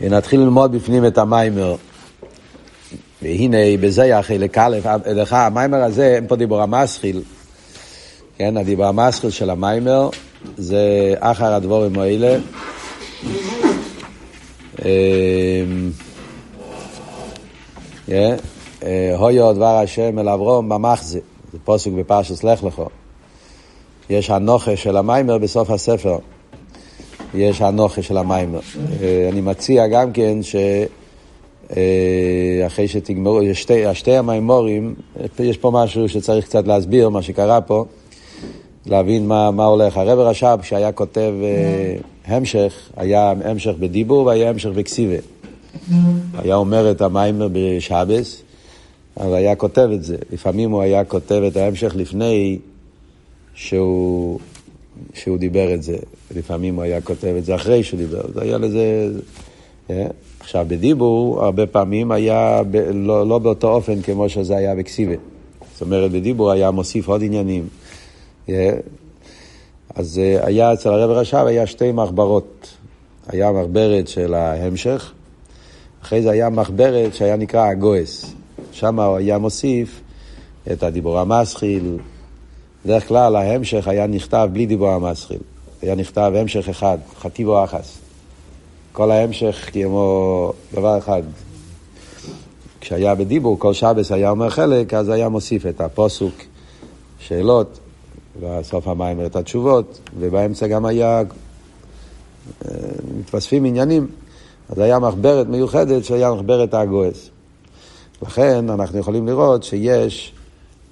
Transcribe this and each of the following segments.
נתחיל ללמוד בפנים את המיימר. והנה בזה החלק א', לך המיימר הזה, אין פה דיבור המסחיל, כן, הדיבור המסחיל של המיימר זה אחר הדבורים האלה. אמ, הויו דבר השם אל אברום במחזה, זה פוסק בפרשת לך לכו. יש הנוכה של המיימר בסוף הספר. יש הנוכה של המיימר. אה, אני מציע גם כן שאחרי אה, שתגמרו, שתי, שתי המיימורים, יש פה משהו שצריך קצת להסביר, מה שקרה פה, להבין מה, מה הולך. הרב רש"ב, כשהיה כותב אה, המשך, היה המשך בדיבור והיה המשך בקסיבה. היה אומר את המיימר בשבס, אבל היה כותב את זה. לפעמים הוא היה כותב את ההמשך לפני שהוא, שהוא דיבר את זה. לפעמים הוא היה כותב את זה אחרי שהוא דיבר. זה היה לזה... אה? עכשיו, בדיבור הרבה פעמים היה ב, לא, לא באותו אופן כמו שזה היה בקסיבה. זאת אומרת, בדיבור היה מוסיף עוד עניינים. אה? אז אה, היה אצל הרב רש"ב, היה שתי מחברות. היה מחברת של ההמשך, אחרי זה היה מחברת שהיה נקרא הגויס. שם הוא היה מוסיף את הדיבור המסחיל. בדרך כלל ההמשך היה נכתב בלי דיבור המסחיל. היה נכתב המשך אחד, חטיבו אחס. כל ההמשך כמו דבר אחד. כשהיה בדיבור, כל שבס היה אומר חלק, אז היה מוסיף את הפוסוק, שאלות, בסוף המים את התשובות, ובאמצע גם היה אה, מתווספים עניינים. אז היה מחברת מיוחדת שהיה מחברת הגויס. לכן אנחנו יכולים לראות שיש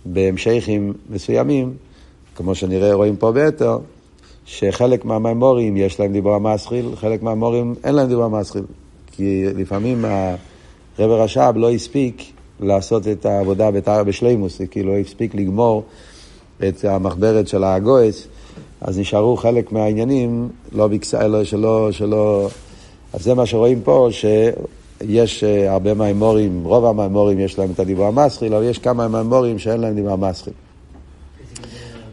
בהמשכים מסוימים, כמו שנראה, רואים פה ביתר, שחלק מהמימורים יש להם דיבור המסחיל, חלק מהמימורים אין להם דיבור המסחיל. כי לפעמים הרב רש"ב לא הספיק לעשות את העבודה בשלימוס, כאילו לא הספיק לגמור את המחברת של הגויס, אז נשארו חלק מהעניינים, לא ביקסה, לא, שלא, שלא... אז זה מה שרואים פה, שיש אה, הרבה מימורים, רוב המימורים יש להם את הדיבור המסחיל, אבל יש כמה מימורים שאין להם דיבור המסחיל.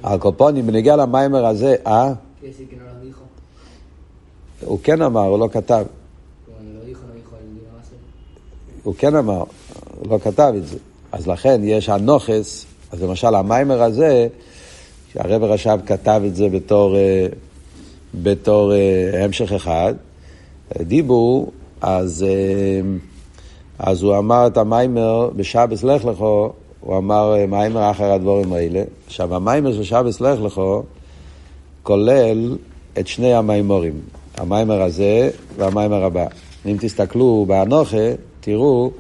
הקופונים, בנגיע למיימר הזה, אה? הוא כן אמר, הוא לא כתב. הוא כן אמר, הוא לא כתב את זה. אז לכן יש הנוכס, אז למשל המיימר הזה, שהרב רש"ב כתב את זה בתור, אה, בתור אה, המשך אחד, דיבור, אז, אה, אז הוא אמר את המיימר בשבס לך לכו, הוא אמר מיימר אחר הדבורים האלה. עכשיו, המיימר של שבס לך לכו כולל את שני המיימורים, המיימר הזה והמיימר הבא. אם תסתכלו באנוכה, תראו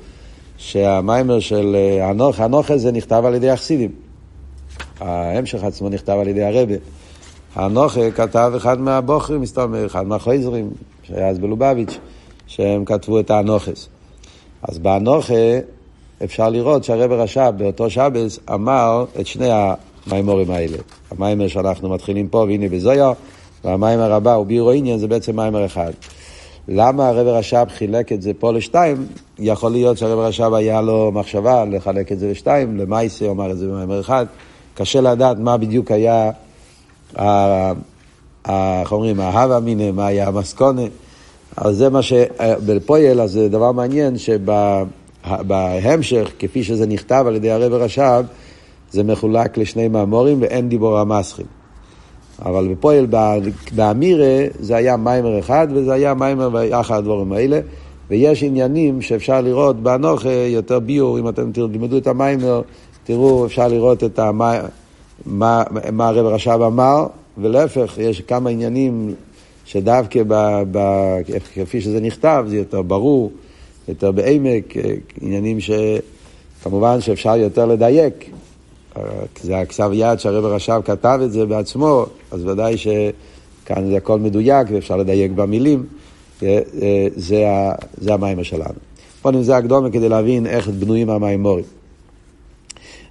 שהמיימר של אנוכה, אנוכה זה נכתב על ידי החסידים. ההמשך עצמו נכתב על ידי הרבה. האנוכה כתב אחד מהבוכרים, מסתובב, אחד מהחויזרים, שהיה אז בלובביץ', שהם כתבו את האנוכס. אז באנוכה אפשר לראות שהרב רש"ב באותו שבס אמר את שני המימורים האלה. המיימר שאנחנו מתחילים פה, והנה בזויה, והמיימר הבא הוא בירו עניין, זה בעצם מיימר אחד. למה הרב רש"ב חילק את זה פה לשתיים? יכול להיות שהרב רש"ב היה לו מחשבה לחלק את זה לשתיים, למעשה הוא אמר את זה במיימר אחד. קשה לדעת מה בדיוק היה, איך אומרים, ההווה מיניה, מה היה המסקונה. אז זה מה שבפויל, אז זה דבר מעניין שבהמשך, כפי שזה נכתב על ידי הרב רש"ב, זה מחולק לשני מאמורים ואין דיבור המסחיל. אבל בפועל, באמירה, זה היה מיימר אחד וזה היה מיימר ויחד הדבורים האלה. ויש עניינים שאפשר לראות באנוכה יותר ביור, אם אתם תלמדו את המיימר, תראו, אפשר לראות את המה, מה, מה הרב רש"ב אמר, ולהפך, יש כמה עניינים שדווקא ב, ב, כפי שזה נכתב, זה יותר ברור, יותר בעמק, עניינים שכמובן שאפשר יותר לדייק. זה הכתב יד שהרב רש"ב כתב את זה בעצמו, אז ודאי שכאן זה הכל מדויק ואפשר לדייק במילים. זה, זה המיימר שלנו. קודם זה הקדומה כדי להבין איך בנויים המיימורים.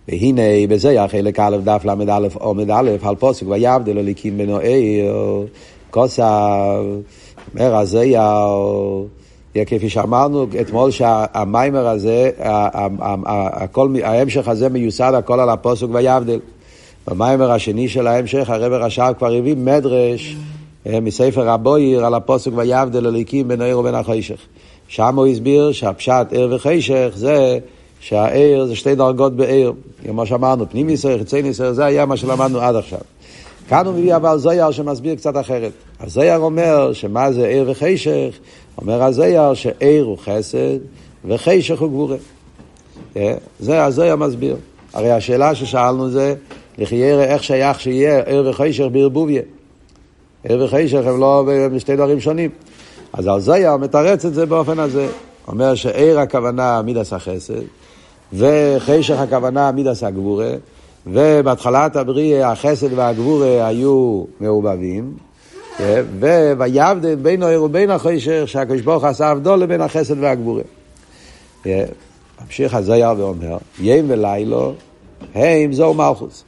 והנה בזה היה חלק א' דף ל"א עומד א' על פוסק ויעבדל הליקים בנו עיר כוסף מרזיהו כפי שאמרנו אתמול שהמיימר הזה, הכל, ההמשך הזה מיוסד הכל על הפוסק ויעבדל. במיימר השני של ההמשך הרב רש"ב כבר הביא מדרש מספר הבויר על הפוסק ויבדל אליקים בין העיר ובין החשך. שם הוא הסביר שהפשט עיר וחשך זה שהעיר זה שתי דרגות בעיר. כמו שאמרנו, פנים ישראל, חיצי ישראל, זה היה מה שלמדנו עד עכשיו. כאן הוא מביא אבל זויר שמסביר קצת אחרת. הזויר אומר שמה זה עיר וחשך? אומר הזויר שעיר הוא חסד וחשך הוא גבורה. אה, זה הזויר מסביר. הרי השאלה ששאלנו זה, לחיירה איך שייך שיהיה עיר וחשך בערבוביה. עיר וחשך הם לא בשתי דברים שונים. אז הזויר מתרץ את זה באופן הזה. אומר שעיר הכוונה מידס החסד, וחשך הכוונה מידס הגבורה, ובהתחלת הבריאה החסד והגבורה היו מעובבים, ויבדל בין העיר ובין החשך, שהקדוש ברוך עשה הבדול לבין החסד והגבורה. ממשיך הזויר ואומר, ים ולילו, הם זו מלכוס.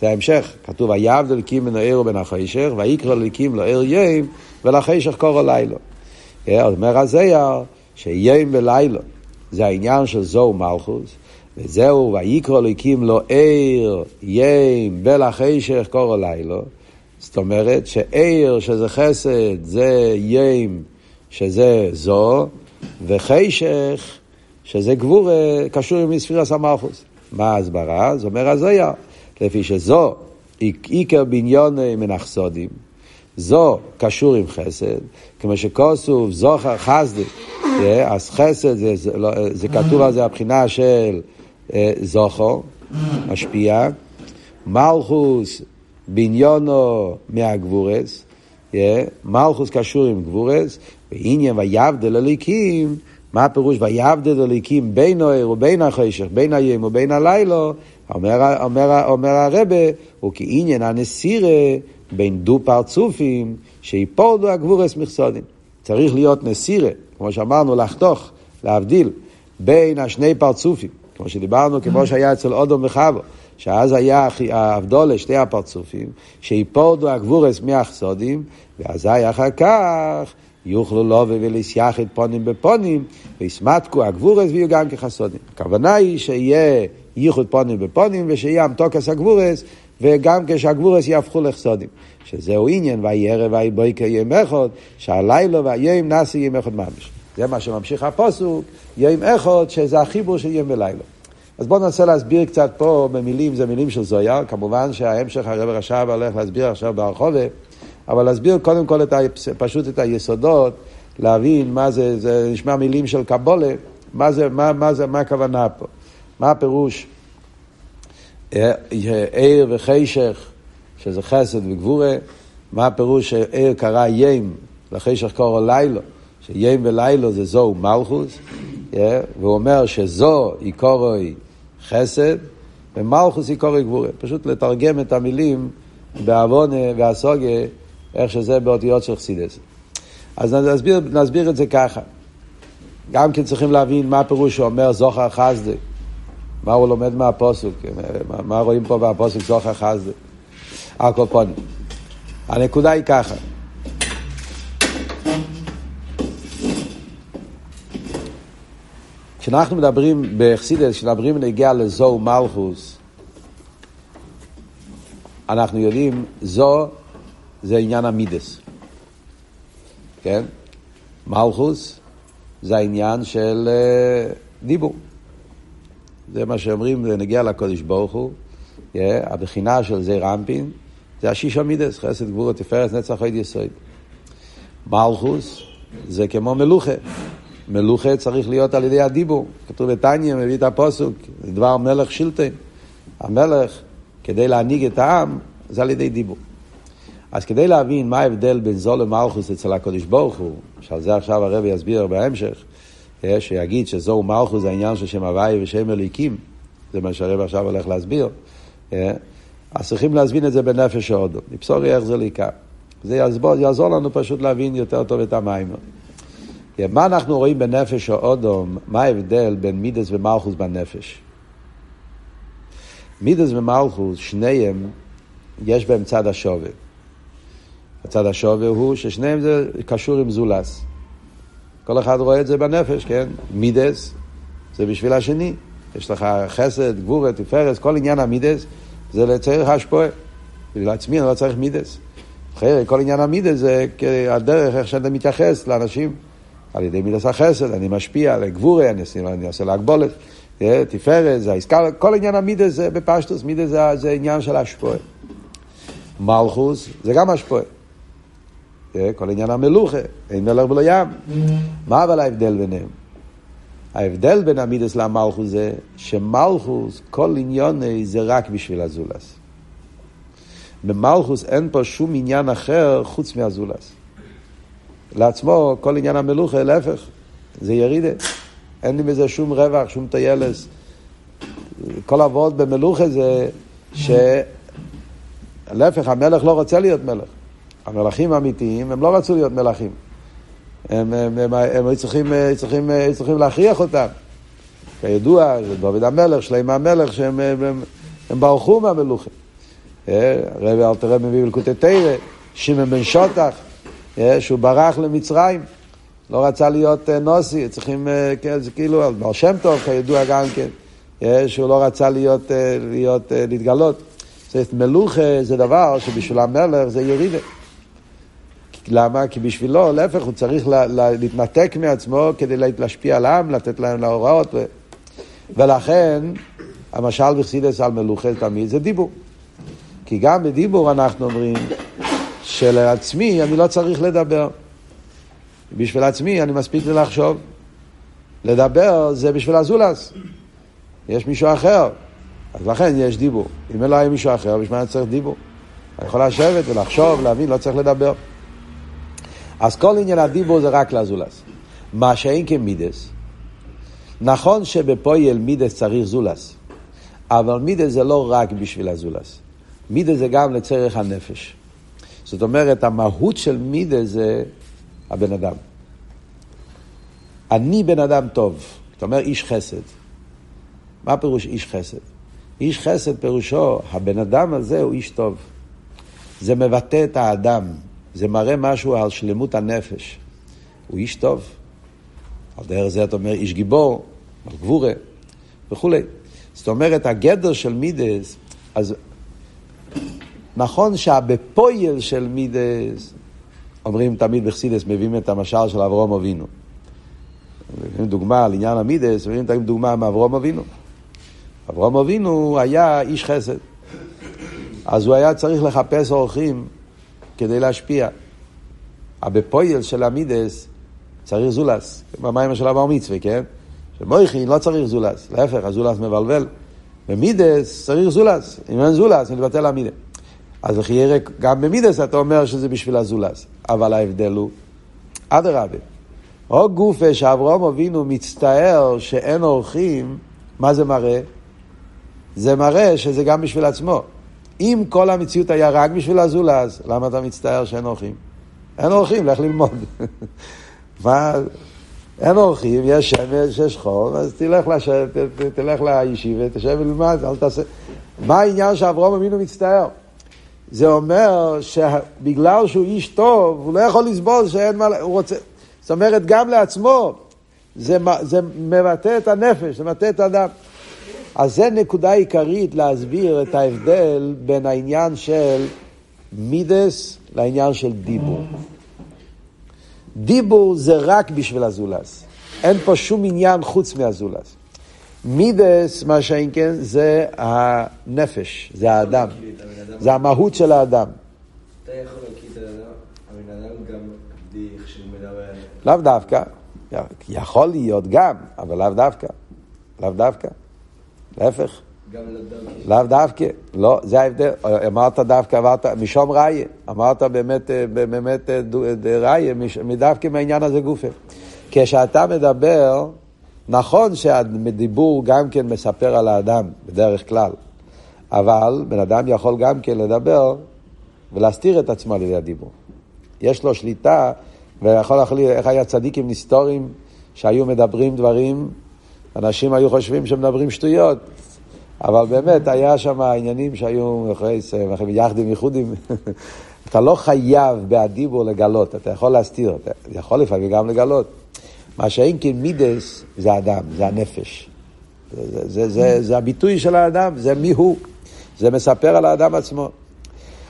זה ההמשך, כתוב, ויבדל אלוקים בין העיר ובין החשך, ויקרא אלוקים לעיר ים, ולחשך קורא לילו. אומר הזויר, שיים ולילו, זה העניין של זו מלכוס, וזהו, ויקרא אלוקים לו עיר, יים, ולחשך קורא לילו. זאת אומרת שעיר שזה חסד זה יים שזה זו, וחשך שזה גבור קשור עם ספירס המלכוס. מה ההסברה? זה אומר הזויה, לפי שזו עיקר בניון מנחסודים, זו קשור עם חסד, כמו שכוסוף זוכר חסדי, אז חסד זה, זה, לא, זה כתוב על זה הבחינה של זוכר, משפיע, מלכוס בניונו מהגבורס, מלכוס קשור עם גבורס, ועניין ויבדל אליקים, מה הפירוש ויבדל אליקים בין האר ובין החשך, בין היום ובין הלילה, אומר, אומר, אומר הרבה, הוא כעניין הנסירה בין דו פרצופים, שיפולדו הגבורס מכסודים. צריך להיות נסירה, כמו שאמרנו, לחתוך, להבדיל, בין השני פרצופים, כמו שדיברנו, כמו שהיה אצל אודום וחבו. שאז היה ההבדולה, שתי הפרצופים, שיפורדו הגבורס מהחסודים, ואזי אחר כך יוכלו לו ולסייח את פונים בפונים, ויסמתקו הגבורס ויהיו גם כחסודים. הכוונה היא שיהיה ייחוד פונים בפונים, ושיהיה אמתוקס הגבורס, וגם כשהגבורס יהפכו לחסודים. שזהו עניין, ויהי ערב ויהי בויקר יום אחד, שהלילה והיום נעשה יום אחד ממש. זה מה שממשיך הפוסוק, יום אחד, שזה החיבור של יום ולילה. אז בואו ננסה להסביר קצת פה במילים, זה מילים של זויה, כמובן שההמשך הרב רש"ב הולך להסביר עכשיו ברחובה, אבל להסביר קודם כל את ה, פשוט את היסודות, להבין מה זה, זה נשמע מילים של קבולה, מה זה, מה, מה זה, מה הכוונה פה, מה הפירוש? עיר וחשך, שזה חסד וגבורה, מה הפירוש שעיר קרא יים, לחשך קורא לילה, שיים ולילה זה זו מלכוס, והוא אומר שזו עיקורוי חסד, ומלכוס עיקורוי גבורה. פשוט לתרגם את המילים בעוונה והסוגה, איך שזה באותיות של חסידס. אז נסביר, נסביר את זה ככה. גם כן צריכים להבין מה הפירוש שאומר זוכר חסדה. מה הוא לומד מהפוסוק, מה, מה רואים פה בפוסוק זוכר חסדה. הקופונים. הנקודה היא ככה. כשאנחנו מדברים בחסידס, כשמדברים בנגיע לזו מלכוס, אנחנו יודעים, זו זה עניין המידס, כן? מלכוס זה העניין של uh, דיבור. זה מה שאומרים, נגיע לקודש ברוך הוא, yeah, הבחינה של זה רמפין, זה השיש המידס, חסד גבורת תפארת נצח עוד יסוד. מלכוס זה כמו מלוכה. מלוכה צריך להיות על ידי הדיבור. כתוב בתניא, מביא את הפוסוק, דבר מלך שילטן. המלך, כדי להנהיג את העם, זה על ידי דיבור. אז כדי להבין מה ההבדל בין זו למלכוס אצל הקדוש ברוך הוא, שעל זה עכשיו הרב יסביר בהמשך, אה, שיגיד שזו מלכוס זה העניין של שם הוואי ושם אליקים, זה מה שהרב עכשיו הולך להסביר, אה, אז צריכים להזמין את זה בנפש ההודו. נפסורי איך זה לעיקר. זה יעזור, יעזור לנו פשוט להבין יותר טוב את המים. מה אנחנו רואים בנפש האודום, מה ההבדל בין מידס ומלכוס בנפש? מידס ומלכוס, שניהם, יש בהם צד השווה. הצד השווה הוא ששניהם זה קשור עם זולס. כל אחד רואה את זה בנפש, כן? מידס זה בשביל השני. יש לך חסד, גבורת, תפארת, כל עניין המידס זה לצריך השפועה. בשביל עצמי אני לא צריך מידס. אחרי כל עניין המידה זה הדרך איך שאתה מתייחס לאנשים. על ידי מידס החסד, אני משפיע על גבורי, אני עושה, אני עושה להגבולת, תפארת, זה העסקה, כל עניין המידס זה בפשטוס, מידס זה, זה עניין של השפועה. מלכוס זה גם השפועה. כל עניין המלוכה, אין מלך בלא ים. מה אבל ההבדל ביניהם? ההבדל בין המידס למלכוס זה שמלכוס, כל עניון זה רק בשביל הזולס. במלכוס אין פה שום עניין אחר חוץ מהזולס. לעצמו, כל עניין המלוכה, להפך, זה ירידה. אין לי בזה שום רווח, שום טיילס. כל עבוד במלוכה זה שלהפך, המלך לא רוצה להיות מלך. המלכים האמיתיים, הם לא רצו להיות מלכים. הם, הם, הם, הם היו צריכים, צריכים, צריכים להכריח אותם. כידוע, דוד המלך, שלמה המלך, שהם הם, הם, הם ברחו מהמלוכה. רבי אלתר מביא בלקוטי תרא, שמעון בן שוטח, שהוא ברח למצרים, לא רצה להיות נוסי, צריכים, כן, זה כאילו, בר שם טוב, כידוע גם כן, שהוא לא רצה להיות, להיות להתגלות. זאת מלוכה זה דבר שבשביל המלך זה ירידה. למה? כי בשבילו, להפך, הוא צריך לה, לה, להתנתק מעצמו כדי להשפיע על העם, לתת להם להוראות. ו... ולכן, המשל בחסידס על מלוכה תמיד זה דיבור. כי גם בדיבור אנחנו אומרים שלעצמי אני לא צריך לדבר. בשביל עצמי אני מספיק לי לחשוב. לדבר זה בשביל הזולס. יש מישהו אחר, אז לכן יש דיבור. אם לא היה מישהו אחר, בשביל מה אני צריך דיבור? אני יכול לשבת ולחשוב, להבין, לא צריך לדבר. אז כל עניין הדיבור זה רק לזולס. מה שאין כמידס, נכון שבפויל מידס צריך זולס, אבל מידס זה לא רק בשביל הזולס. מידס זה גם לצורך הנפש. זאת אומרת, המהות של מידה זה הבן אדם. אני בן אדם טוב. אתה אומר איש חסד. מה פירוש איש חסד? איש חסד פירושו, הבן אדם הזה הוא איש טוב. זה מבטא את האדם, זה מראה משהו על שלמות הנפש. הוא איש טוב. על דרך זה אתה אומר איש גיבור, על גבורה וכולי. זאת אומרת, הגדר של מידס, אז נכון שהבפויל של מידס, אומרים תמיד בחסידס, מביאים את המשל של אברום אבינו. מביאים דוגמה על עניין המידס, מביאים תמיד דוגמה מאברום אבינו. אברום אבינו היה איש חסד. אז הוא היה צריך לחפש אורחים כדי להשפיע. הבפויל של המידס צריך זולס, במים של הבר מצווה, כן? שמויכין לא צריך זולס, להפך, הזולס מבלבל. במידס צריך זולס, אם אין זולס, נתבטל המידס. אז לכי ירק, גם במידס אתה אומר שזה בשביל הזולס. אבל ההבדל הוא, אדרבה, או גופה שאברהם אבינו מצטער שאין אורחים, מה זה מראה? זה מראה שזה גם בשביל עצמו. אם כל המציאות היה רק בשביל הזולז, למה אתה מצטער שאין אורחים? אין אורחים, לך ללמוד. מה, אין אורחים, יש שמש, יש חור, אז תלך, לש... תלך לישיבה, תשב ולמד, אל תעשה... מה העניין שאברהם אבינו מצטער? זה אומר שבגלל שהוא איש טוב, הוא לא יכול לסבול שאין מה, הוא רוצה, זאת אומרת גם לעצמו, זה, זה מבטא את הנפש, זה מבטא את האדם. אז זה נקודה עיקרית להסביר את ההבדל בין העניין של מידס לעניין של דיבור. דיבור זה רק בשביל הזולס. אין פה שום עניין חוץ מהזולס. מידס, מה שאין כן, זה הנפש, זה האדם. זה המהות של האדם. אתה יכול להכיר את הבן אדם גם איך שהוא מדבר. לאו דווקא. יכול להיות גם, אבל לאו דווקא. לאו דווקא. להפך. גם לאו דווקא. לא, זה ההבדל. אמרת דווקא, אמרת משום ראיה. אמרת באמת, באמת ראיה, מדווקא מהעניין הזה גופה. כשאתה מדבר, נכון שהדיבור גם כן מספר על האדם, בדרך כלל. אבל בן אדם יכול גם כן לדבר ולהסתיר את עצמו על ידי הדיבור. יש לו שליטה, ויכול להחליט איך היה צדיקים נסתורים שהיו מדברים דברים, אנשים היו חושבים שמדברים שטויות, אבל באמת היה שם עניינים שהיו אחרי יחדים ייחודים. אתה לא חייב בהדיבור לגלות, אתה יכול להסתיר, אתה יכול לפעמים גם לגלות. מה שאין כן מידס זה האדם, זה הנפש. זה, זה, זה, זה, זה הביטוי של האדם, זה מי הוא. זה מספר על האדם עצמו.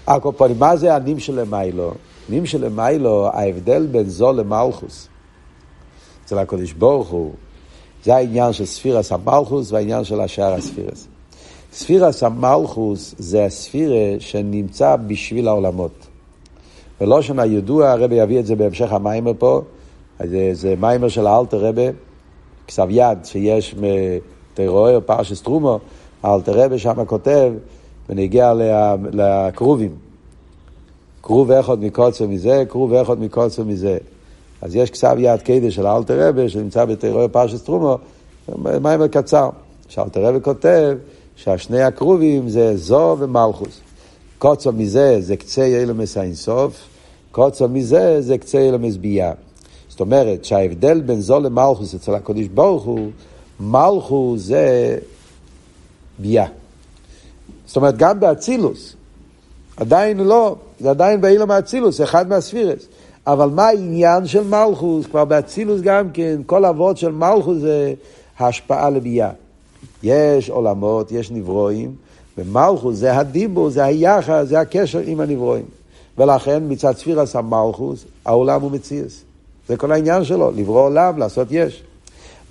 הקופונים, מה זה הנים שלמיילו? נים שלמיילו, ההבדל בין זו למלכוס. אצל הקדוש ברוך הוא, זה העניין של ספירס המלכוס והעניין של השאר הספירס. ספירס המלכוס זה הספירה שנמצא בשביל העולמות. בלשון הידוע, הרבי יביא את זה בהמשך המיימר פה, זה, זה מיימר של האלטר רבי, כסב יד שיש מטרור פרשס טרומו, האלטר רבי שם כותב, ונגיע לכרובים. כרוב אחד מקצה מזה, כרוב אחד מקצה מזה. אז יש כסב יד קדש של האלטר רבי, שנמצא בטרור פרשס טרומו, מיימר קצר. שאלתר רבי כותב שהשני הכרובים זה זו ומלכוס. קוצר מזה זה קצה אילמס האינסוף, קוצר מזה זה קצה אילמס ביאה. זאת אומרת שההבדל בין זו למלכוס אצל הקדוש ברוך הוא, מלכוס זה ביאה. זאת אומרת, גם באצילוס, עדיין לא, זה עדיין באילם האצילוס, זה אחד מהספירס. אבל מה העניין של מלכוס? כבר באצילוס גם כן, כל אבות של מלכוס זה השפעה לביאה. יש עולמות, יש נברואים, ומלכוס זה הדיבור, זה היחס, זה הקשר עם הנברואים. ולכן מצד ספירס המלכוס, העולם הוא מציאס. זה כל העניין שלו, לברוא עולם, לעשות יש.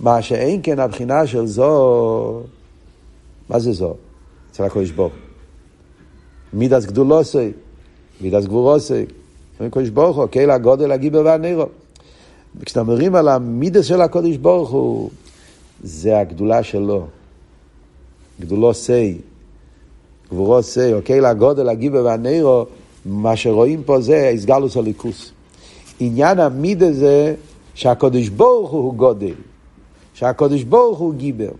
מה שאין כן הבחינה של זו, מה זה זו? אצל הקדוש ברוך מידס גדולוסי, מידס גבורוסי. הקדוש ברוך הוא, קהילה גודל הגיבר והנירו. וכשאתה מרים על המידס של הקדוש ברוך הוא, זה הגדולה שלו. גדולו סי, גבורו סי, או קהילה גודל הגיבר והנירו, מה שרואים פה זה הסגלוס הליכוס. עניין המידה זה שהקדוש ברוך הוא גודל, שהקדוש ברוך הוא גיבר.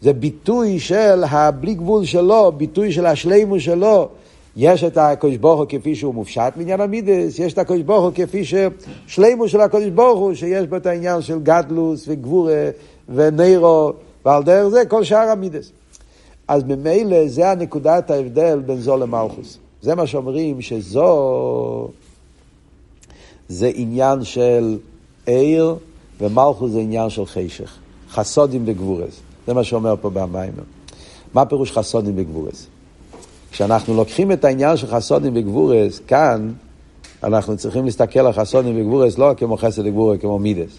זה ביטוי של הבלי גבול שלו, ביטוי של השלימו שלו. יש את הקדוש ברוך הוא כפי שהוא מופשט מעניין המידס, יש את הקדוש ברוך הוא כפי ששלימו של הקדוש ברוך הוא, שיש בו את העניין של גדלוס וגבורה ונירו, ועל דרך זה כל שאר המידס. אז ממילא זה הנקודת ההבדל בין זו למלכוס. זה מה שאומרים שזו זה עניין של עיר ומלכוס זה עניין של חשך. חסודים בגבורס. זה מה שאומר פה במיימר. מה פירוש חסודים בגבורס? כשאנחנו לוקחים את העניין של חסודים בגבורס, כאן אנחנו צריכים להסתכל על חסודים בגבורס לא כמו חסד וגבורה, כמו מידס,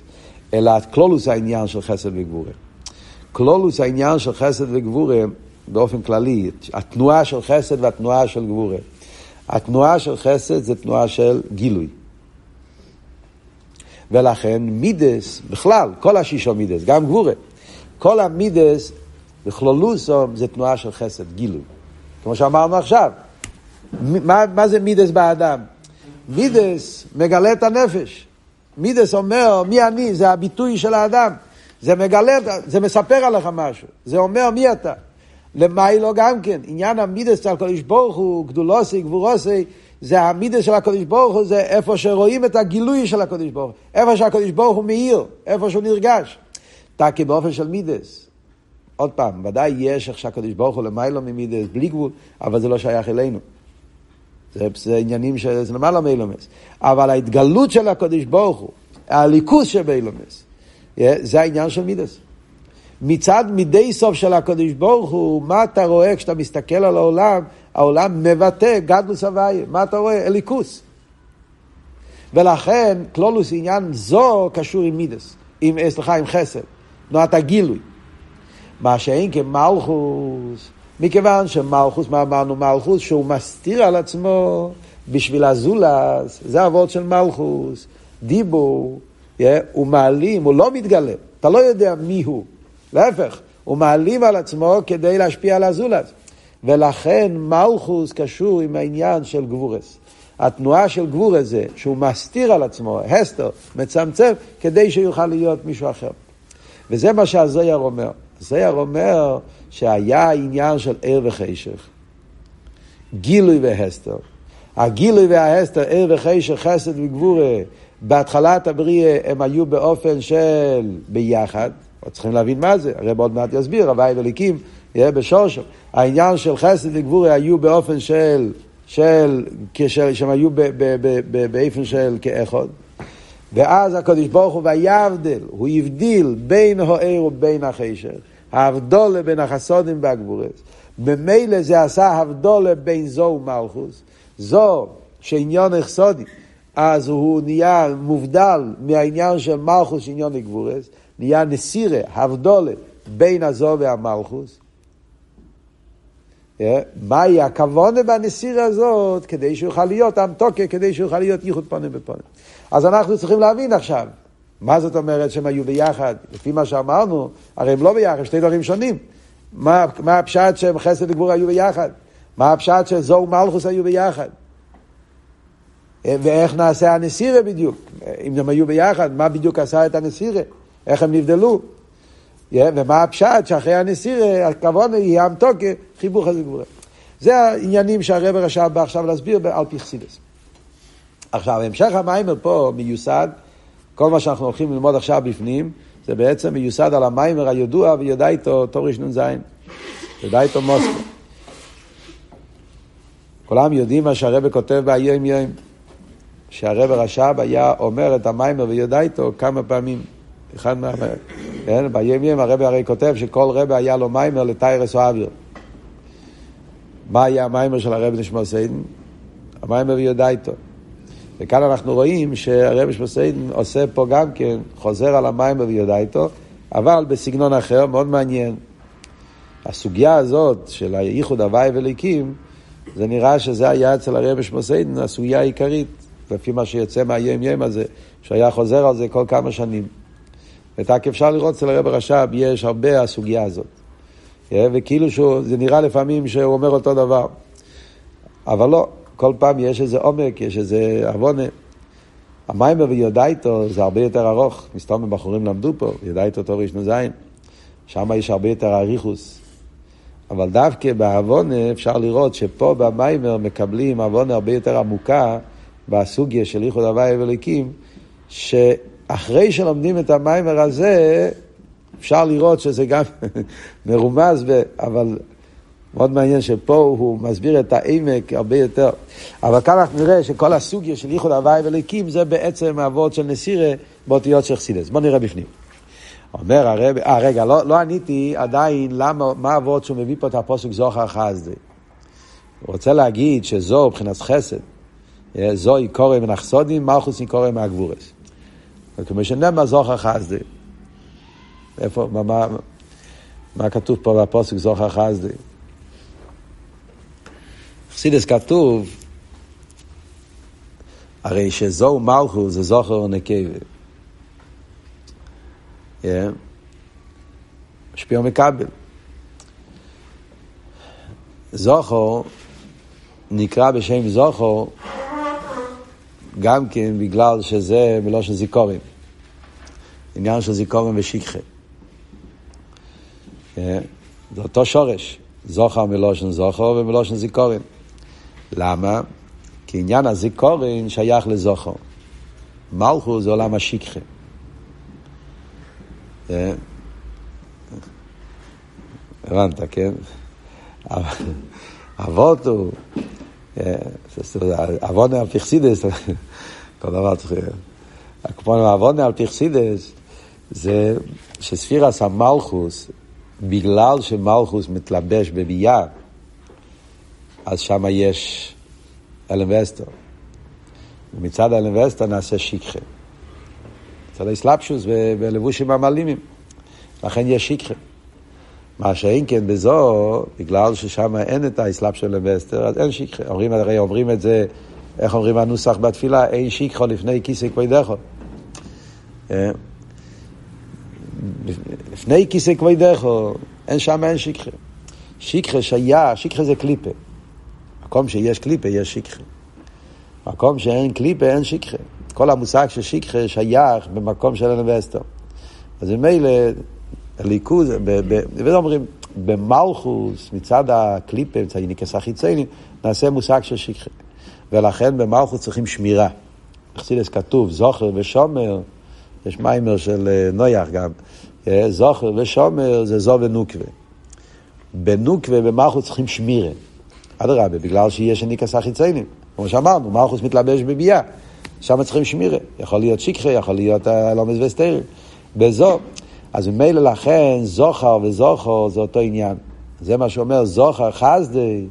אלא כלולוס העניין של חסד וגבורה. כלולוס העניין של חסד וגבורה באופן כללי, התנועה של חסד והתנועה של גבורה. התנועה של חסד זה תנועה של גילוי. ולכן מידס, בכלל, כל השישו מידס, גם גבורה, כל המידס בכלולוסום זה תנועה של חסד, גילוי. כמו שאמרנו עכשיו, מה, מה זה מידס באדם? מידס מגלה את הנפש. מידס אומר, מי אני? זה הביטוי של האדם. זה מגלה, זה מספר עליך משהו. זה אומר מי אתה. למיילו גם כן, עניין המידס של הקדוש ברוך הוא, גדולוסי, גבורוסי, זה המידס של הקדוש ברוך הוא, זה איפה שרואים את הגילוי של הקדוש ברוך הוא, איפה שהקדוש ברוך הוא מאיר, איפה שהוא נרגש. תקי באופן של מידס. עוד פעם, ודאי יש איך שהקדוש ברוך הוא למיילו ממידס, בלי גבול, אבל זה לא שייך אלינו. זה, זה עניינים שזה למעלה מאילומס. אבל ההתגלות של הקדוש ברוך הוא, הליכוס שבאילומס, זה העניין של מידס. מצד מידי סוף של הקדוש ברוך הוא, מה אתה רואה כשאתה מסתכל על העולם? העולם מבטא גדלוס הוויה. מה אתה רואה? אליקוס. ולכן כלולוס עניין זו קשור עם מידס, עם, אה, סליחה, עם חסד, תנועת הגילוי. מה שאין כמלכוס, מכיוון שמלכוס, מה אמרנו מלכוס? שהוא מסתיר על עצמו בשביל הזולס, זה אבות של מלכוס, דיבור, yeah, הוא מעלים, הוא לא מתגלה, אתה לא יודע מי הוא. להפך, הוא מעלים על עצמו כדי להשפיע על הזולת. ולכן מלכוס קשור עם העניין של גבורס. התנועה של גבורס זה שהוא מסתיר על עצמו, הסתר, מצמצם, כדי שיוכל להיות מישהו אחר. וזה מה שהזויר אומר. הזויר אומר שהיה עניין של ער וחשך. גילוי והסתר. הגילוי וההסתר, ער וחשך, חסד וגבורה, בהתחלת הבריאה הם היו באופן של ביחד, צריכים להבין מה זה, הרב עוד מעט יסביר, הוואי וליקים, יהיה בשורשו. העניין של חסד וגבורי היו באופן של, של, כשל, שהם היו באופן של כאחד. ואז הקדוש ברוך הוא ויבדל, הוא הבדיל בין הער ובין החשך, ההבדולה בין החסודים והגבורס. ממילא זה עשה הבדולה בין זו ומלכוס, זו שעניון אכסודי, אז הוא נהיה מובדל מהעניין של מלכוס שעניון גבורס, נהיה נסירה, הבדולה, בין הזו והמלכוס. אה? מהי הכוונה בנסירה הזאת כדי שיוכל להיות אמתוקה, כדי שיוכל להיות ייחוד פונים בפונים. אז אנחנו צריכים להבין עכשיו, מה זאת אומרת שהם היו ביחד? לפי מה שאמרנו, הרי הם לא ביחד, שתי דברים שונים. מה, מה הפשט שהם חסד וגבור היו ביחד? מה הפשט שזו ומלכוס היו ביחד? אה, ואיך נעשה הנסירה בדיוק? אם הם היו ביחד, מה בדיוק עשה את הנסירה? איך הם נבדלו? ומה הפשט שאחרי הנסירה, הכוונה יהיה המתוקה, חיבור חזק גבורה. זה העניינים שהרבר רשב בא עכשיו להסביר על פרסידס. עכשיו, המשך המיימר פה מיוסד, כל מה שאנחנו הולכים ללמוד עכשיו בפנים, זה בעצם מיוסד על המיימר הידוע ויודע איתו תורש נ"ז, ידע איתו מוסקו. כולם יודעים מה שהרבא כותב באיים יום, שהרבא רש"ב היה אומר את המיימר ויודע איתו כמה פעמים. אחד מה... כן, ביום יום הרבי הרי כותב שכל רבי היה לו מיימר לטהרס האוויר. מה היה המיימר של הרבי נשמתו עדן? המיימר וידעתו. וכאן אנחנו רואים שהרבי נשמתו עדן עושה פה גם כן, חוזר על המיימר וידעתו, אבל בסגנון אחר, מאוד מעניין. הסוגיה הזאת של הייחוד הוי' ואלוקים, זה נראה שזה היה אצל הרבי נשמתו עדן הסוגיה העיקרית, לפי מה שיוצא מהיום יום הזה, שהיה חוזר על זה כל כמה שנים. ותק אפשר לראות אצל הרב רש"ב, יש הרבה הסוגיה הזאת. אה, וכאילו שזה נראה לפעמים שהוא אומר אותו דבר. אבל לא, כל פעם יש איזה עומק, יש איזה עוונה. המיימר ויודאיתו זה הרבה יותר ארוך, מסתום הבחורים למדו פה, יודאיתו תור ראשון זין. שם יש הרבה יותר אריכוס. אבל דווקא בעוונה אפשר לראות שפה במיימר מקבלים עוונה הרבה יותר עמוקה בסוגיה של איחוד הוואי ואליקים, ש... אחרי שלומדים את המיימר הזה, אפשר לראות שזה גם מרומז, ב... אבל מאוד מעניין שפה הוא מסביר את העמק הרבה יותר. אבל כאן אנחנו נראה שכל הסוגיה של ייחוד הוואי וליקים זה בעצם האבות של נסירה באותיות של חסידס. בואו נראה בפנים. אומר הרב, אה רגע, לא, לא עניתי עדיין למה, מה האבות שהוא מביא פה את הפוסק זוכר חסדי. הוא רוצה להגיד שזו מבחינת חסד, אה, זו איקורי מנחסודים, מלכוס איקורי מהגבורס. וכמו שנאמר זוכר חסדי. איפה, מה, מה, מה כתוב פה בפוסק זוכר חסדי? חסידס כתוב, הרי שזו מלכו זה זוכר ונקבה. Yeah. משפיע ומקבל. זוכר נקרא בשם זוכר גם כן בגלל שזה מלושן זיכורים. עניין של זיכורים ושכחה. אה, זה אותו שורש, זוכר מלושן זוכר ומלושן זיכורים. למה? כי עניין הזיכורים שייך לזוכר. מלכו זה עולם השכחה. אה, הבנת, כן? אבות הוא עוונה על פרסידס, כל דבר צריך... כמו עוונה על פרסידס, זה שספירס המלכוס, בגלל שמלכוס מתלבש בביאה, אז שם יש אלם וסטר. ומצד אלם וסטר נעשה שיקחה. מצד האסלאפשוס בלבושים המעלימים. לכן יש שיקחה. מה שאין כן בזו, בגלל ששם אין את האסלאפ של לבסטר, אז אין שיקחה. אומרים, הרי אומרים את זה, איך אומרים הנוסח בתפילה, אין שיקחו לפני כיסא כבודךו. אה? לפני כיסא כבודךו, אין שם אין שיקחה. שיקחה שהיה, שיקחה זה קליפה. מקום שיש קליפה, יש שיקחה. מקום שאין קליפה, אין שיקחה. כל המושג של שיקחה שייך במקום של הנבסטר. אז ממילא הליכוז, וזה אומרים, במלכוס, מצד הקליפה, מצד יניקס החיציינים, נעשה מושג של שכחה. ולכן במלכוס צריכים שמירה. בחסידס כתוב, זוכר ושומר, יש מיימר של אה, נויח גם, אה, זוכר ושומר זה זו ונוקווה. בנוקווה במלכוס צריכים שמירה. אדרבה, בגלל שיש יניקס החיציינים. כמו שאמרנו, מלכוס מתלבש בביאה. שם צריכים שמירה. יכול להיות שכחה, יכול להיות הלומס אה, וסטיירים. בזו, אז ממילא לכן זוכר וזוכר זה אותו עניין. זה מה שאומר זוכר חסדי,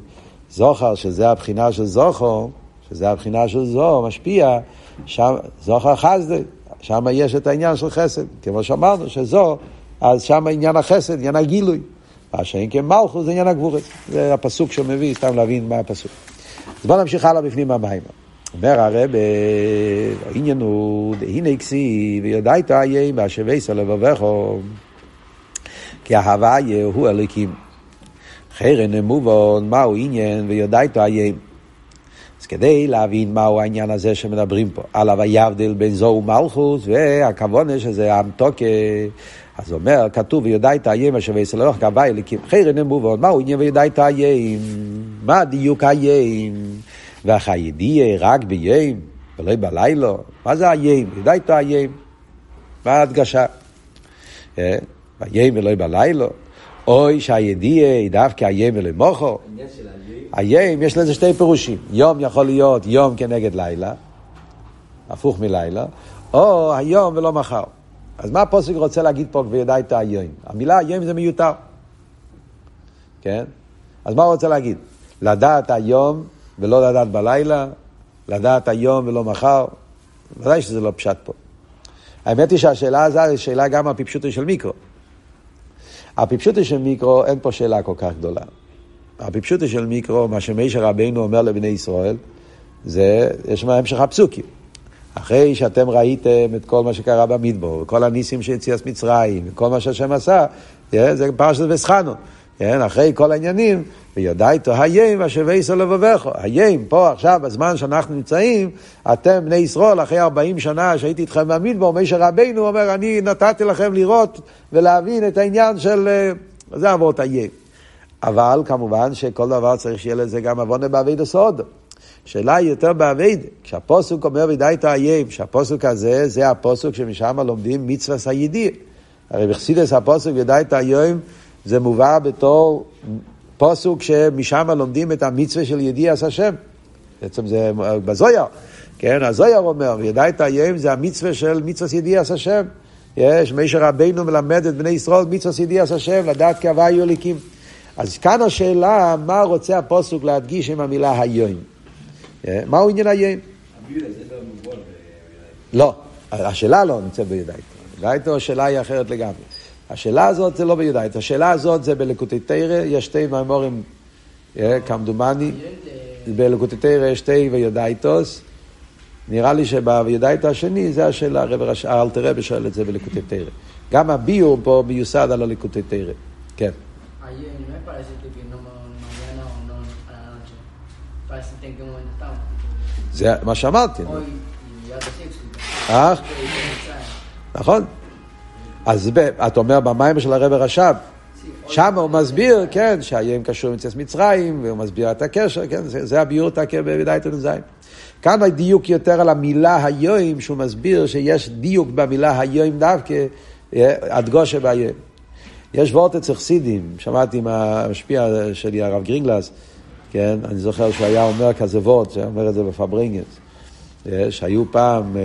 זוכר, שזה הבחינה של זוכר, שזה הבחינה של זו, משפיע, שם, זוכר חסדי, שם יש את העניין של חסד. כמו שאמרנו, שזו, אז שם עניין החסד, עניין הגילוי. מה שאין כמלכוס זה עניין הגבורת. זה הפסוק שהוא מביא, סתם להבין מה הפסוק. אז בואו נמשיך הלאה בפנים המים. אומר הרב, העניין הוא, הנה כסי, ויודעת איה בהשבי סלבבכו, כי ההוויה הוא הליקים. חרן מובן, מהו עניין, ויודעת איה. אז כדי להבין מהו העניין הזה שמדברים פה, על הוויבדל בין זו ומלכוס, והכוונה שזה המתוקה, אז אומר, כתוב, ויודעת איים אשר ויסלוח כהווי אליקים חרן מובן, מהו עניין ויודעת איים? מה דיוק איים? והחיידיה רק ביים, ולא בלילה. מה זה איים? יודעת איים? מה ההדגשה? איים ולא בלילה. אוי שהידיעה היא דווקא איים ולא מוחו. איים, יש לזה שתי פירושים. יום יכול להיות יום כנגד לילה, הפוך מלילה, או היום ולא מחר. אז מה הפוסק רוצה להגיד פה וידע את היום? המילה היום זה מיותר. כן? אז מה הוא רוצה להגיד? לדעת היום ולא לדעת בלילה, לדעת היום ולא מחר, ודאי שזה לא פשט פה. האמת היא שהשאלה הזו היא שאלה גם הפיפשוטו של מיקרו. הפיפשוטו של מיקרו, אין פה שאלה כל כך גדולה. הפיפשוטו של מיקרו, מה שמשה רבינו אומר לבני ישראל, זה, יש מה המשך הפסוקים. אחרי שאתם ראיתם את כל מה שקרה במדבור, וכל הניסים שהציע מצרים, וכל מה שהשם עשה, זה פרשת וסחנו. כן, אחרי כל העניינים, ויודע איתו היים אשר וייסו לבבך. היים, פה עכשיו, בזמן שאנחנו נמצאים, אתם בני ישראל, אחרי 40 שנה שהייתי איתכם במדבור, משה רבינו אומר, אני נתתי לכם לראות ולהבין את העניין של... אה, זה אבות היים. אבל כמובן שכל דבר צריך שיהיה לזה גם עוונה בעביד הסוד. שאלה יותר בעביד, כשהפוסוק אומר וידע איתו היים, שהפוסוק הזה, זה הפוסוק שמשם לומדים מצווה סיידי. הרי בחסידס הפוסוק וידע היים, זה מובא בתור פוסוק שמשם לומדים את המצווה של ידיעס השם. בעצם זה בזויר, כן, הזויר אומר, ידע את הים זה המצווה של מצווה ידיעס השם. יש, משה רבינו מלמד את בני ישראל מצווה ידיעס השם, לדעת כי הווי יוליקים. אז כאן השאלה, מה רוצה הפוסוק להדגיש עם המילה היום? מהו עניין היום? לא, השאלה לא נמצאת בידייתו. בידייתו השאלה היא אחרת לגמרי. השאלה הזאת זה לא ביודעית, השאלה הזאת זה בלקוטי תרא, יש שתי מאמורים, אה, כמדומני, בלקוטי תרא יש שתי ויודעיתוס, נראה לי שביודעית השני זה השאלה, האלתר רבי שואל את זה בלקוטי תרא. גם הביור פה מיוסד על הלקוטי תרא, כן. זה מה שאמרתי. אה? נכון. אז אתה אומר במים של הרב רש"ב, שם הוא מסביר, כן, שהאיים קשור עם צס מצרים, והוא מסביר את הקשר, כן, זה, זה הביור תקר בוודאית נ"ז. כאן הדיוק יותר על המילה היום, שהוא מסביר שיש דיוק במילה היום דווקא, אה, הדגושה באיים. יש וורט אצל חסידים, שמעתי מהמשפיע שלי, הרב גרינגלס, כן, אני זוכר שהוא היה אומר כזה וורט, שהוא אומר את זה בפברינגס, אה, שהיו פעם,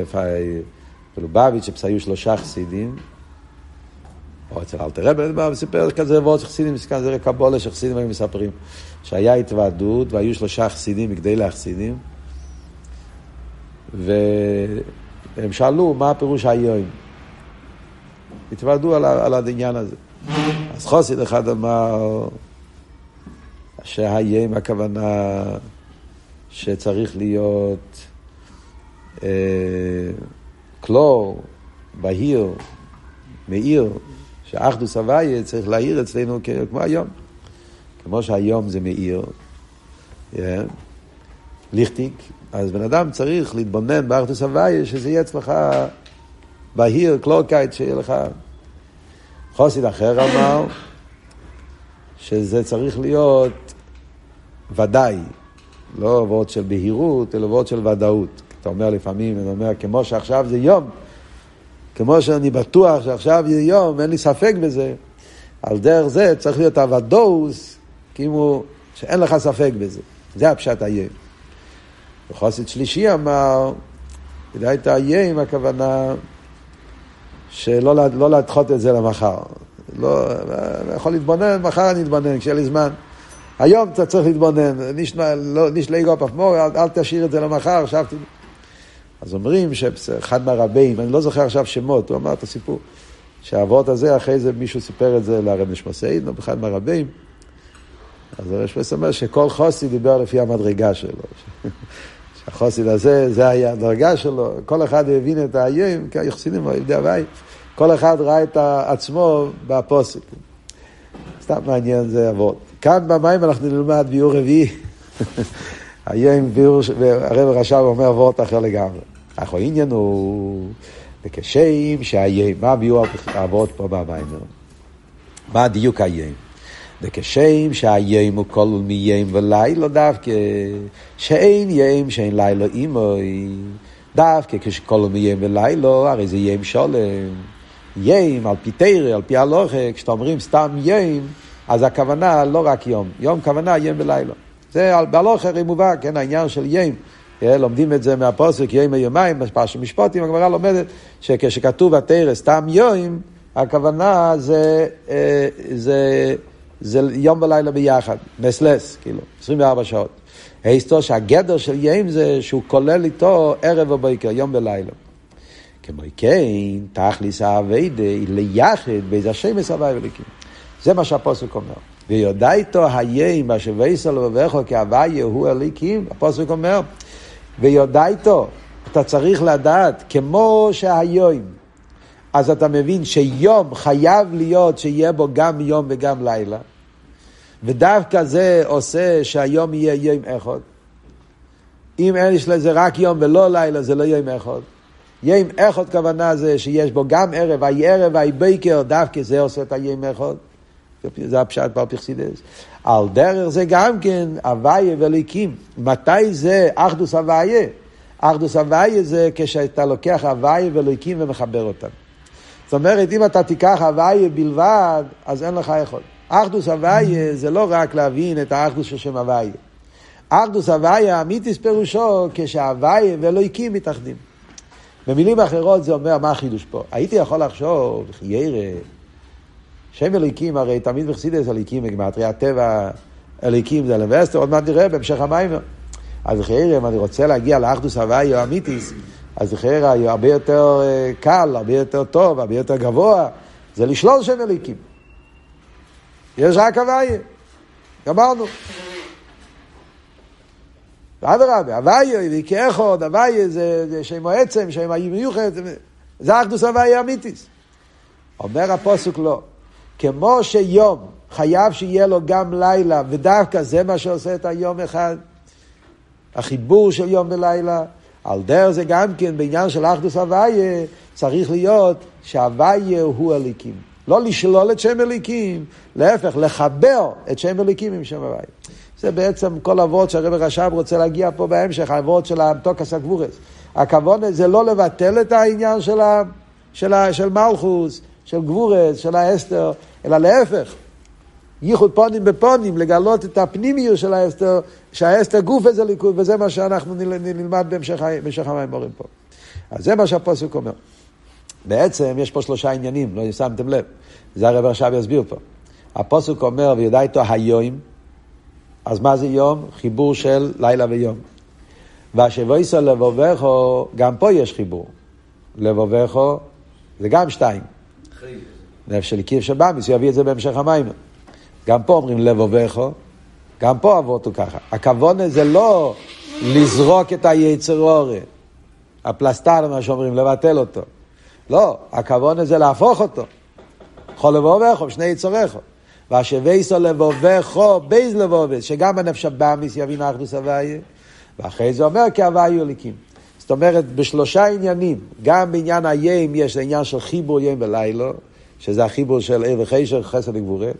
בלובביץ', היו שלושה חסידים, או אצל אלתר רבי, סיפר כזה ועוד חסידים, כזה קבולה שחסידים היו מספרים, שהיה התוועדות והיו שלושה חסידים מגדלי החסידים, והם שאלו מה הפירוש היום. התוועדו על, על העניין הזה. אז חוסיד אחד אמר שהיים הכוונה שצריך להיות אה, קלור, בהיר, מאיר, שאחדוס הוויה צריך להאיר אצלנו כמו היום. כמו שהיום זה מאיר, yeah, ליכטיק, אז בן אדם צריך להתבונן באחדות הוויה, שזה יהיה אצלך בהיר, קלאָרקייט, שיהיה לך... חסיד אחר אמר שזה צריך להיות ודאי, לא word של בהירות, אלא word של ודאות. אתה אומר לפעמים, אני אומר, כמו שעכשיו זה יום, כמו שאני בטוח שעכשיו יהיה יום, אין לי ספק בזה, על דרך זה צריך להיות הוודאוס, כאילו שאין לך ספק בזה. זה הפשט היים. וחוסית שלישי אמר, כדאי את היים, הכוונה שלא לא לדחות את זה למחר. לא, יכול להתבונן, מחר אני אתבונן, כשיהיה לי זמן. היום אתה צריך להתבונן, נשלי גופ אף מור, אל תשאיר את זה למחר, עכשיו. אז אומרים שאחד מהרבים, אני לא זוכר עכשיו שמות, הוא אמר את הסיפור, שהאבות הזה, אחרי זה מישהו סיפר את זה לרב נשמוסיין, או באחד מהרבים, אז הרב נשמוסיין אומר שכל חוסי דיבר לפי המדרגה שלו. שהחוסיד הזה, זה היה הדרגה שלו, כל אחד הבין את האיים, כי היחסינים יהודי הבית, כל אחד ראה את עצמו בפוסק. סתם מעניין זה אבות. כאן במים אנחנו נלמד ביור רביעי. היום ביור, הרב רש"ב אומר אבות אחר לגמרי. אך העניין הוא, וכשם שהיים, מה ביור אבות פה במים? מה הדיוק היים? וכשם שהיים הוא כל מיים ולילה דווקא, שאין יים שאין לילה אימוי, דווקא כשכל מיים ולילה, הרי זה יים שולם. יים, על פי תרא, על פי הלוכה, כשאתה אומרים סתם יים, אז הכוונה לא רק יום, יום כוונה ים ולילה. זה בהלוכה הרי מובא, כן, העניין של יים. לומדים את זה מהפוסק יים ויומיים, בפרשת משפטים, הגמרא לומדת שכשכתוב התרא סתם יום, הכוונה זה, אה, זה זה יום ולילה ביחד, מסלס, כאילו, 24 שעות. ההיסטור שהגדר של ים זה שהוא כולל איתו ערב ובוקר, יום ולילה. כמו כן, תכליס האביידה ליחד באיזה השם מסבי וליקים. זה מה שהפוסק אומר. ויודע איתו היים, מה שוויסו לבבכו כהוויה הוא הליקים, הפוסק אומר, ויודע איתו, אתה צריך לדעת, כמו שהיום, אז אתה מבין שיום חייב להיות שיהיה בו גם יום וגם לילה. ודווקא זה עושה שהיום יהיה יום אחד. אם אין יש לזה רק יום ולא לילה, זה לא יום אחד. יום אחד כוונה זה שיש בו גם ערב, אי ערב, אי בייקר, דווקא זה עושה את היום אחד. זה הפשט בר פרסידס. על דרך זה גם כן הוויה וליקים. מתי זה אחדוס הוויה? אחדוס הוויה זה כשאתה לוקח הוויה וליקים ומחבר אותם. זאת אומרת, אם אתה תיקח הוויה בלבד, אז אין לך יכול. אחדוס הוויה זה לא רק להבין את האחדוס של שם הוויה. אחדוס הוויה, אמיתיס פירושו כשהוויה ואלוהיקים מתאחדים. במילים אחרות זה אומר, מה החידוש פה? הייתי יכול לחשוב, חיירה, שם אלוהיקים, הרי תמיד בחסידס אלוהיקים בגמטריה, הטבע, אלוהיקים זה אלווסטר, עוד מעט נראה בהמשך המים. אז חיירה, אם אני רוצה להגיע לאחדוס הוויה או אמיתיס, אז חיירה הרבה יותר אה, קל, הרבה יותר טוב, הרבה יותר גבוה, זה לשלול שם אלוהיקים. יש רק הוויה. גמרנו. ואדרבה, הוויה, וכאחוד, הוויה זה שם העצם, שם המיוחד, זה אחדוס הוויה אמיתיס. אומר הפוסק לא. כמו שיום חייב שיהיה לו גם לילה, ודווקא זה מה שעושה את היום אחד, החיבור של יום ולילה, על דרך זה גם כן בעניין של אחדוס הוויה, צריך להיות שהוויה הוא הליקים. לא לשלול את שם אליקים, להפך, לחבר את שם אליקים עם שם הוואי. זה בעצם כל אבות שהרב רש"ב רוצה להגיע פה בהמשך, האבות של המתוקס הגבורס. הכוון זה לא לבטל את העניין של, ה, של, ה, של מלכוס, של גבורס, של האסתר, אלא להפך. ייחוד פונים בפונים, לגלות את הפנימיות של האסתר, שהאסתר גוף איזה ליכוד, וזה מה שאנחנו נלמד בהמשך המים מורים פה. אז זה מה שהפוסק אומר. בעצם יש פה שלושה עניינים, לא שמתם לב. זה הרב עכשיו יסביר פה. הפוסק אומר, ויודע איתו היום, אז מה זה יום? חיבור של לילה ויום. והשבויסו לבובכו, גם פה יש חיבור. לבובכו זה גם שתיים. נפש של קיב שבאמיס, הוא יביא את זה בהמשך המים. גם פה אומרים לבובכו, גם פה אבות הוא ככה. הכוונה זה לא לזרוק את היצר אורי, הפלסטר, מה שאומרים, לבטל אותו. לא, הכוונה זה להפוך אותו. יכול לבובכו, שני יצורכו. ואשוויסו לבובכו, בייז לבובס, שגם הנפש הבאמיס יבין אחדוס הוויה, ואחרי זה אומר כי הוויה הליקים. זאת אומרת, בשלושה עניינים, גם בעניין היים יש עניין של חיבור יים ולילו, שזה החיבור של עיר וחשר, חסד וגבורה.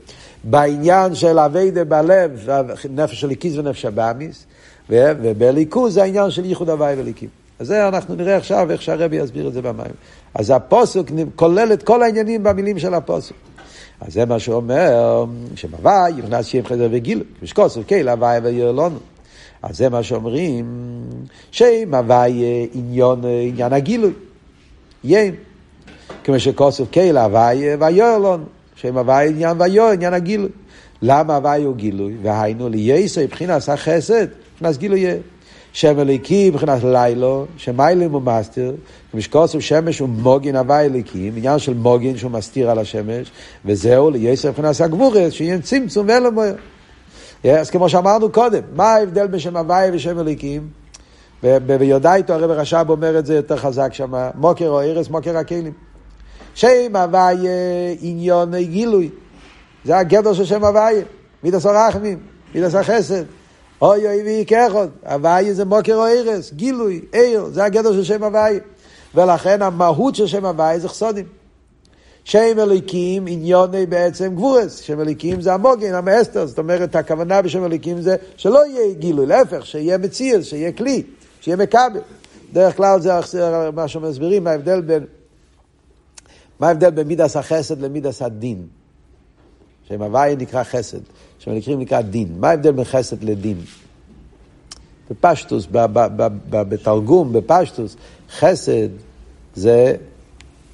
בעניין של אביידה בלב, נפש של ליקיס ונפש הבאמיס, ובליכוז זה העניין של ייחוד הוויה וליקים. אז זה אנחנו נראה עכשיו איך שהרבי יסביר את זה במים. אז הפוסק כולל את כל העניינים במילים של הפוסק. אז זה מה שאומר, שבוואי נכנס שם חדר וגיל, משקוסף קהילה הוואי וירלון. אז זה מה שאומרים, שם הוואי עניון, עניין הגילוי, יים. כמו שכוסף קהילה הוואי וירלון, שם הוואי עניין ויור, עניין הגילוי. למה הוואי הוא גילוי? והיינו לייסו מבחינת החסד, מבחינת גילוי שם אליקי מבחינת לילו, שמיילים הוא מסתיר, משקוסם שמש הוא מוגין הוואי אליקים, עניין של מוגין שהוא מסתיר על השמש, וזהו לייסו מבחינת הגבורס, שיהיה צמצום ואין מויר. אז כמו שאמרנו קודם, מה ההבדל בין שם הוואי ושם אליקים? ביודעיתו הרב רש"ב אומר את זה יותר חזק שם, מוקר או ארץ, מוקר הכלים. שם הוואי עניון גילוי. זה הגדר של שם הוויה, מידס הרחמים, מידס החסד. אוי אוי ואי כאחד, הוויה זה מוקר או ערס, גילוי, עיר, זה הגדר של שם הוויה. ולכן המהות של שם הוויה זה חסודים. שם אליקים עניוני בעצם גבורס, שם אליקים זה המוגן, המאסתר, זאת אומרת הכוונה בשם אליקים זה שלא יהיה גילוי, להפך, שיהיה מציאס, שיהיה כלי, שיהיה מכבל. דרך כלל זה מה שמסבירים, מה ההבדל בין, מה ההבדל בין מידס החסד למידס הדין. שם הוויה נקרא חסד, שם הנקרים נקרא דין. מה ההבדל בין חסד לדין? בפשטוס, בתרגום, בפשטוס, חסד זה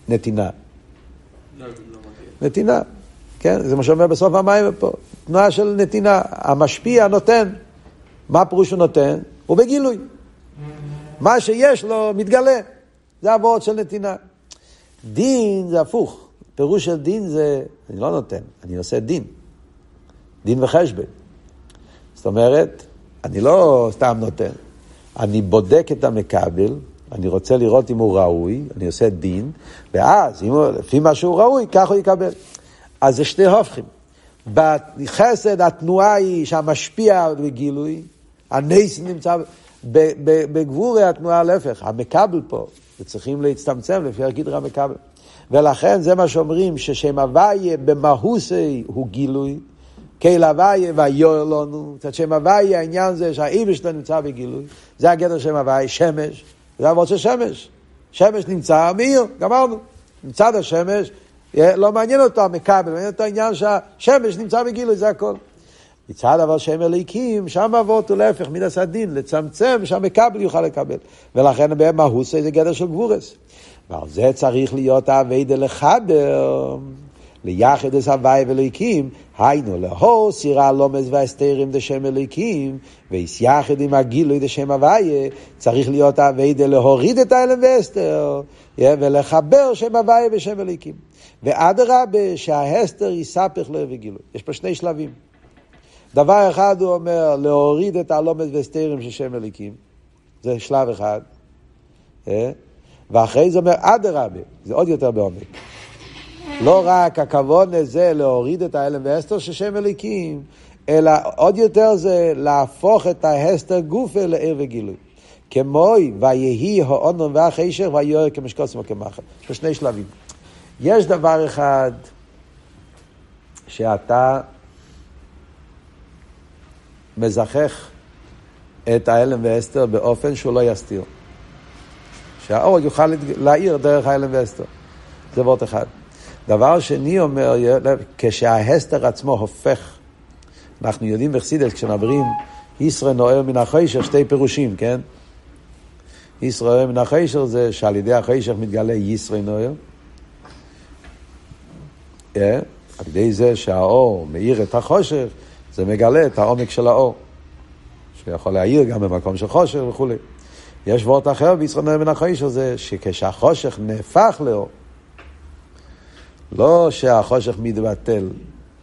נתינה. נתינה, כן? זה מה שאומר בסוף המים פה. תנועה של נתינה. המשפיע נותן. מה פירוש הוא נותן? הוא בגילוי. מה שיש לו מתגלה. זה הוורד של נתינה. דין זה הפוך. פירוש של דין זה, אני לא נותן, אני עושה דין. דין וחשבון. זאת אומרת, אני לא סתם נותן, אני בודק את המכבל, אני רוצה לראות אם הוא ראוי, אני עושה דין, ואז, אם הוא, לפי מה שהוא ראוי, כך הוא יקבל. אז זה שני הופכים. בחסד התנועה היא שהמשפיע בגילוי, הנס נמצא, בגבורי התנועה להפך, המכבל פה, וצריכים להצטמצם לפי הגדרה המכבל. ולכן זה מה שאומרים, ששם הוויה במהוסי הוא גילוי, קהיל הוויה ויוער לנו, קצת שם הוויה העניין זה שהאיבש שלו נמצא בגילוי, זה הגדר שם הוויה, שמש, זה אבות של שמש, שמש נמצא מאיר, גמרנו, מצד השמש, לא מעניין אותו המכבל, מעניין אותו העניין שהשמש נמצא בגילוי, זה הכל. מצד אבל שם אליקים, שם אבות הוא להפך, מן הסדין, לצמצם, שהמכבל יוכל לקבל. ולכן במהוסי זה גדר של גבורס. ועל זה צריך להיות האביידה לחבר, ליחד את הוואי ואלוהיקים, היינו לאהור סירה לומז והסתרים דשם אלוהיקים, ויחד עם הגילוי דשם הוויה, צריך להיות האביידה להוריד את האלם והסתר, ולחבר שם הוויה ושם אלוהיקים. ואדרבה, שההסתר יספך לו וגילוי. יש פה שני שלבים. דבר אחד הוא אומר, להוריד את הלומד והסתרים של שם אלוהיקים, זה שלב אחד. ואחרי זה אומר אדרבה, זה עוד יותר בעומק. לא רק הכבוד הזה להוריד את ההלם והסתר של שם אליקים, אלא עוד יותר זה להפוך את ההסתר גופה לעיר וגילוי. כמוי ויהי האונום והחישר ויואר כמשקוסם וכמחר. יש שני שלבים. יש דבר אחד שאתה מזכך את ההלם והסתר באופן שהוא לא יסתיר. שהאור יוכל להאיר דרך האלם ואסתר. זה וורט אחד. דבר שני אומר, כשההסתר עצמו הופך, אנחנו יודעים בחסידס, כשמדברים ישראל נוער מן החיישר, שתי פירושים, כן? ישראל מן החיישר זה שעל ידי החיישר מתגלה ישראל נוער. Yeah, על ידי זה שהאור מאיר את החושך, זה מגלה את העומק של האור. שיכול להאיר גם במקום של חושך וכולי. יש וורט אחר בישראל מן החוישר זה שכשהחושך נהפך לאור, לא שהחושך מתבטל,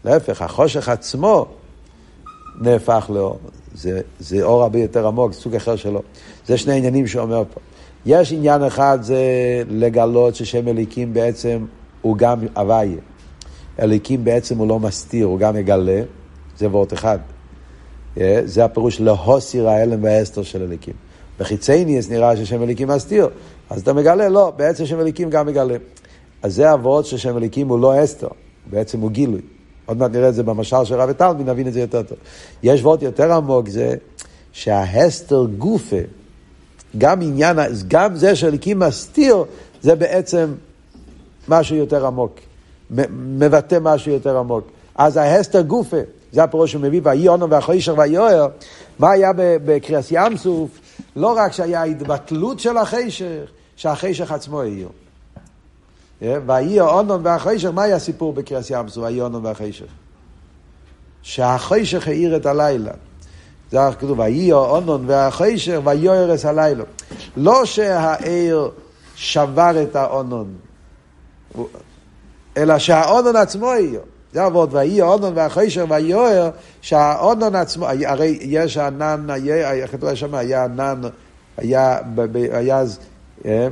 להפך, החושך עצמו נהפך לאור. זה, זה אור הרבה יותר עמוק, סוג אחר שלו. זה שני עניינים שאומר פה. יש עניין אחד זה לגלות ששם אליקים בעצם הוא גם הוויה. אליקים בעצם הוא לא מסתיר, הוא גם מגלה. זה וורט אחד. אה, זה הפירוש להוסיר ההלם והאסתר של אליקים. בחיצייניאס נראה ששם אליקים מסתיר, אז אתה מגלה, לא, בעצם שם אליקים גם מגלה. אז זה אבות ששם אליקים הוא לא אסתר, בעצם הוא גילוי. עוד מעט נראה את זה במשל של רבי טלמי, נבין את זה יותר טוב. יש וורט יותר עמוק, זה שההסתר גופה, גם עניין, גם זה שאליקים מסתיר, זה בעצם משהו יותר עמוק. מבטא משהו יותר עמוק. אז ההסתר גופה, זה הפירוש שהוא מביא, ויהי אונו והחוישר ויואר, מה היה בקריאס ים סוף? לא רק שהיה התבטלות של החשך, שהחשך עצמו העיר. ויהי האונון והחשך, מה היה הסיפור בקריאס ים סוף, ויהי האונון והחשך? שהחושך האיר את הלילה. זה כתוב, ויהי האונון והחושך ויוערס הלילה. לא שהעיר שבר את האונון, אלא שהאונון עצמו העיר. זה אבות, ויהי האונון והחושך ויוער, שהאונון עצמו, הרי יש ענן, כתוב שם, היה ענן, היה, היה אה,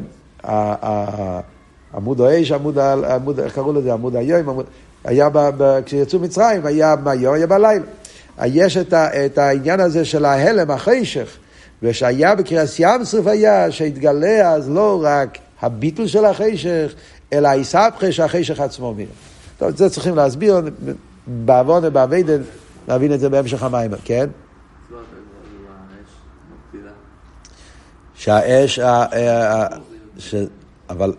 עמוד האש, עמוד, איך קראו לזה? עמוד היום, היה, כשיצאו מצרים, היה ביום, היה בלילה. יש את, ה, את העניין הזה של ההלם, החשך, ושהיה בקריאס ים סוף היה, שהתגלה אז לא רק הביטול של החשך, אלא היסבכה שהחשך עצמו מיר. טוב, את זה צריכים להסביר, בעוון ובאביידן, להבין את זה בהמשך המים, כן? שהאש, אבל,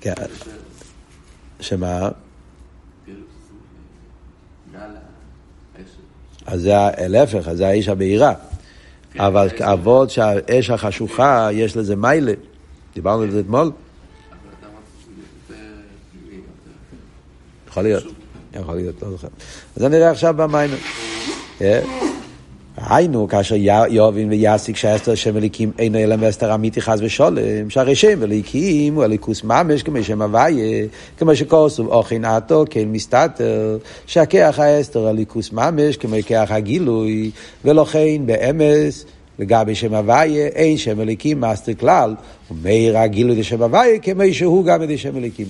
כן, שמה? אז זה להפך, אז זה האש הבהירה. כן, אבל אבות שהאש החשוכה, יש לזה מיילה. דיברנו על זה אתמול. יכול להיות, יכול להיות, לא זוכר. אז אני נראה עכשיו במים. היינו, כאשר יובין ויאסיק שאסתר שם אליקים אינו אלא מאסתר אמיתי חס ושולם, שהרי שם אליקים הוא אליקוס ממש כמו שם הוויה, כמו שכוסוב אוכין עתו כן מסתתר, שהכח האסתר אליקוס ממש כמו כח הגילוי, ולכן באמס לגבי שם הוויה אין שם אליקים מאסתר כלל, ומאיר הגילוי דשם הוויה כמו שהוא גם את שם אליקים.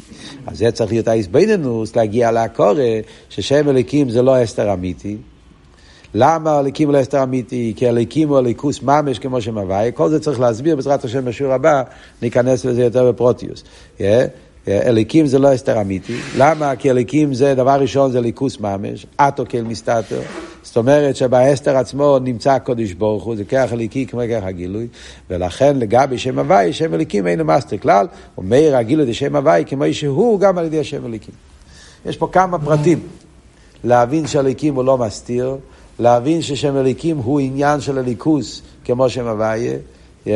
אז זה צריך להיות האיזבנינוס להגיע לקורא ששם אליקים זה לא אסתר אמיתי. למה הליקים הוא לא הסתר אמיתי? כי הליקים הוא הליכוס ממש כמו שמוואי. כל זה צריך להסביר בעזרת השם בשיעור הבא, ניכנס לזה יותר בפרוטיוס. Yeah. אליקים זה לא הסתר אמיתי. למה? כי אליקים זה, דבר ראשון זה ליכוס ממש, אטו כאל מסתתר. זאת אומרת שבהסתר עצמו נמצא הקודש ברוך הוא, זה כרך אליקי כמו כרך הגילוי, ולכן לגבי שם הוואי, שם אליקים אין מאסטר כלל, ומאיר הגילוי דשם הוואי כמו שהוא גם על ידי השם אליקים. יש פה כמה פרטים. להבין שאליקים הוא לא מסתיר, להבין ששם אליקים הוא עניין של הליכוס, כמו שם הוויה. Yeah.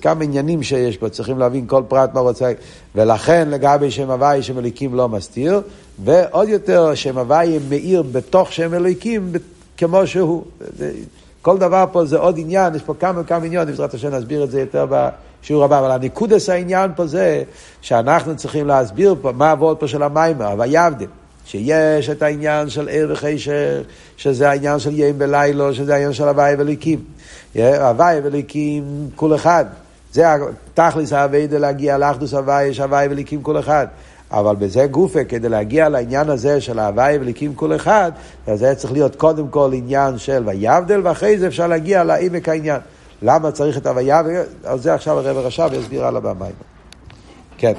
כמה עניינים שיש פה, צריכים להבין כל פרט מה רוצה. ולכן לגבי שם הוויה, שם אליקים לא מסתיר, ועוד יותר, שם הוויה מאיר בתוך שם אליקים כמו שהוא. כל דבר פה זה עוד עניין, יש פה כמה וכמה עניינים, בעזרת השם נסביר את זה יותר בשיעור הבא, אבל הניקודס העניין פה זה שאנחנו צריכים להסביר פה מה עבוד פה של המים, הוויבדם. שיש את העניין של ער וחשך, שזה העניין של ים ולילו, שזה העניין של הוואי וליקים. הוואי וליקים כל אחד. זה תכלס האביידה להגיע לאחדוס הוואי, יש הוואי וליקים כל אחד. אבל בזה גופה, כדי להגיע לעניין הזה של ההוואי וליקים כל אחד, אז זה צריך להיות קודם כל עניין של ויבדל, ואחרי זה אפשר להגיע לעמק העניין. למה צריך את הוויה? על זה עכשיו הרב רש"ב יסביר על הבמה. כן.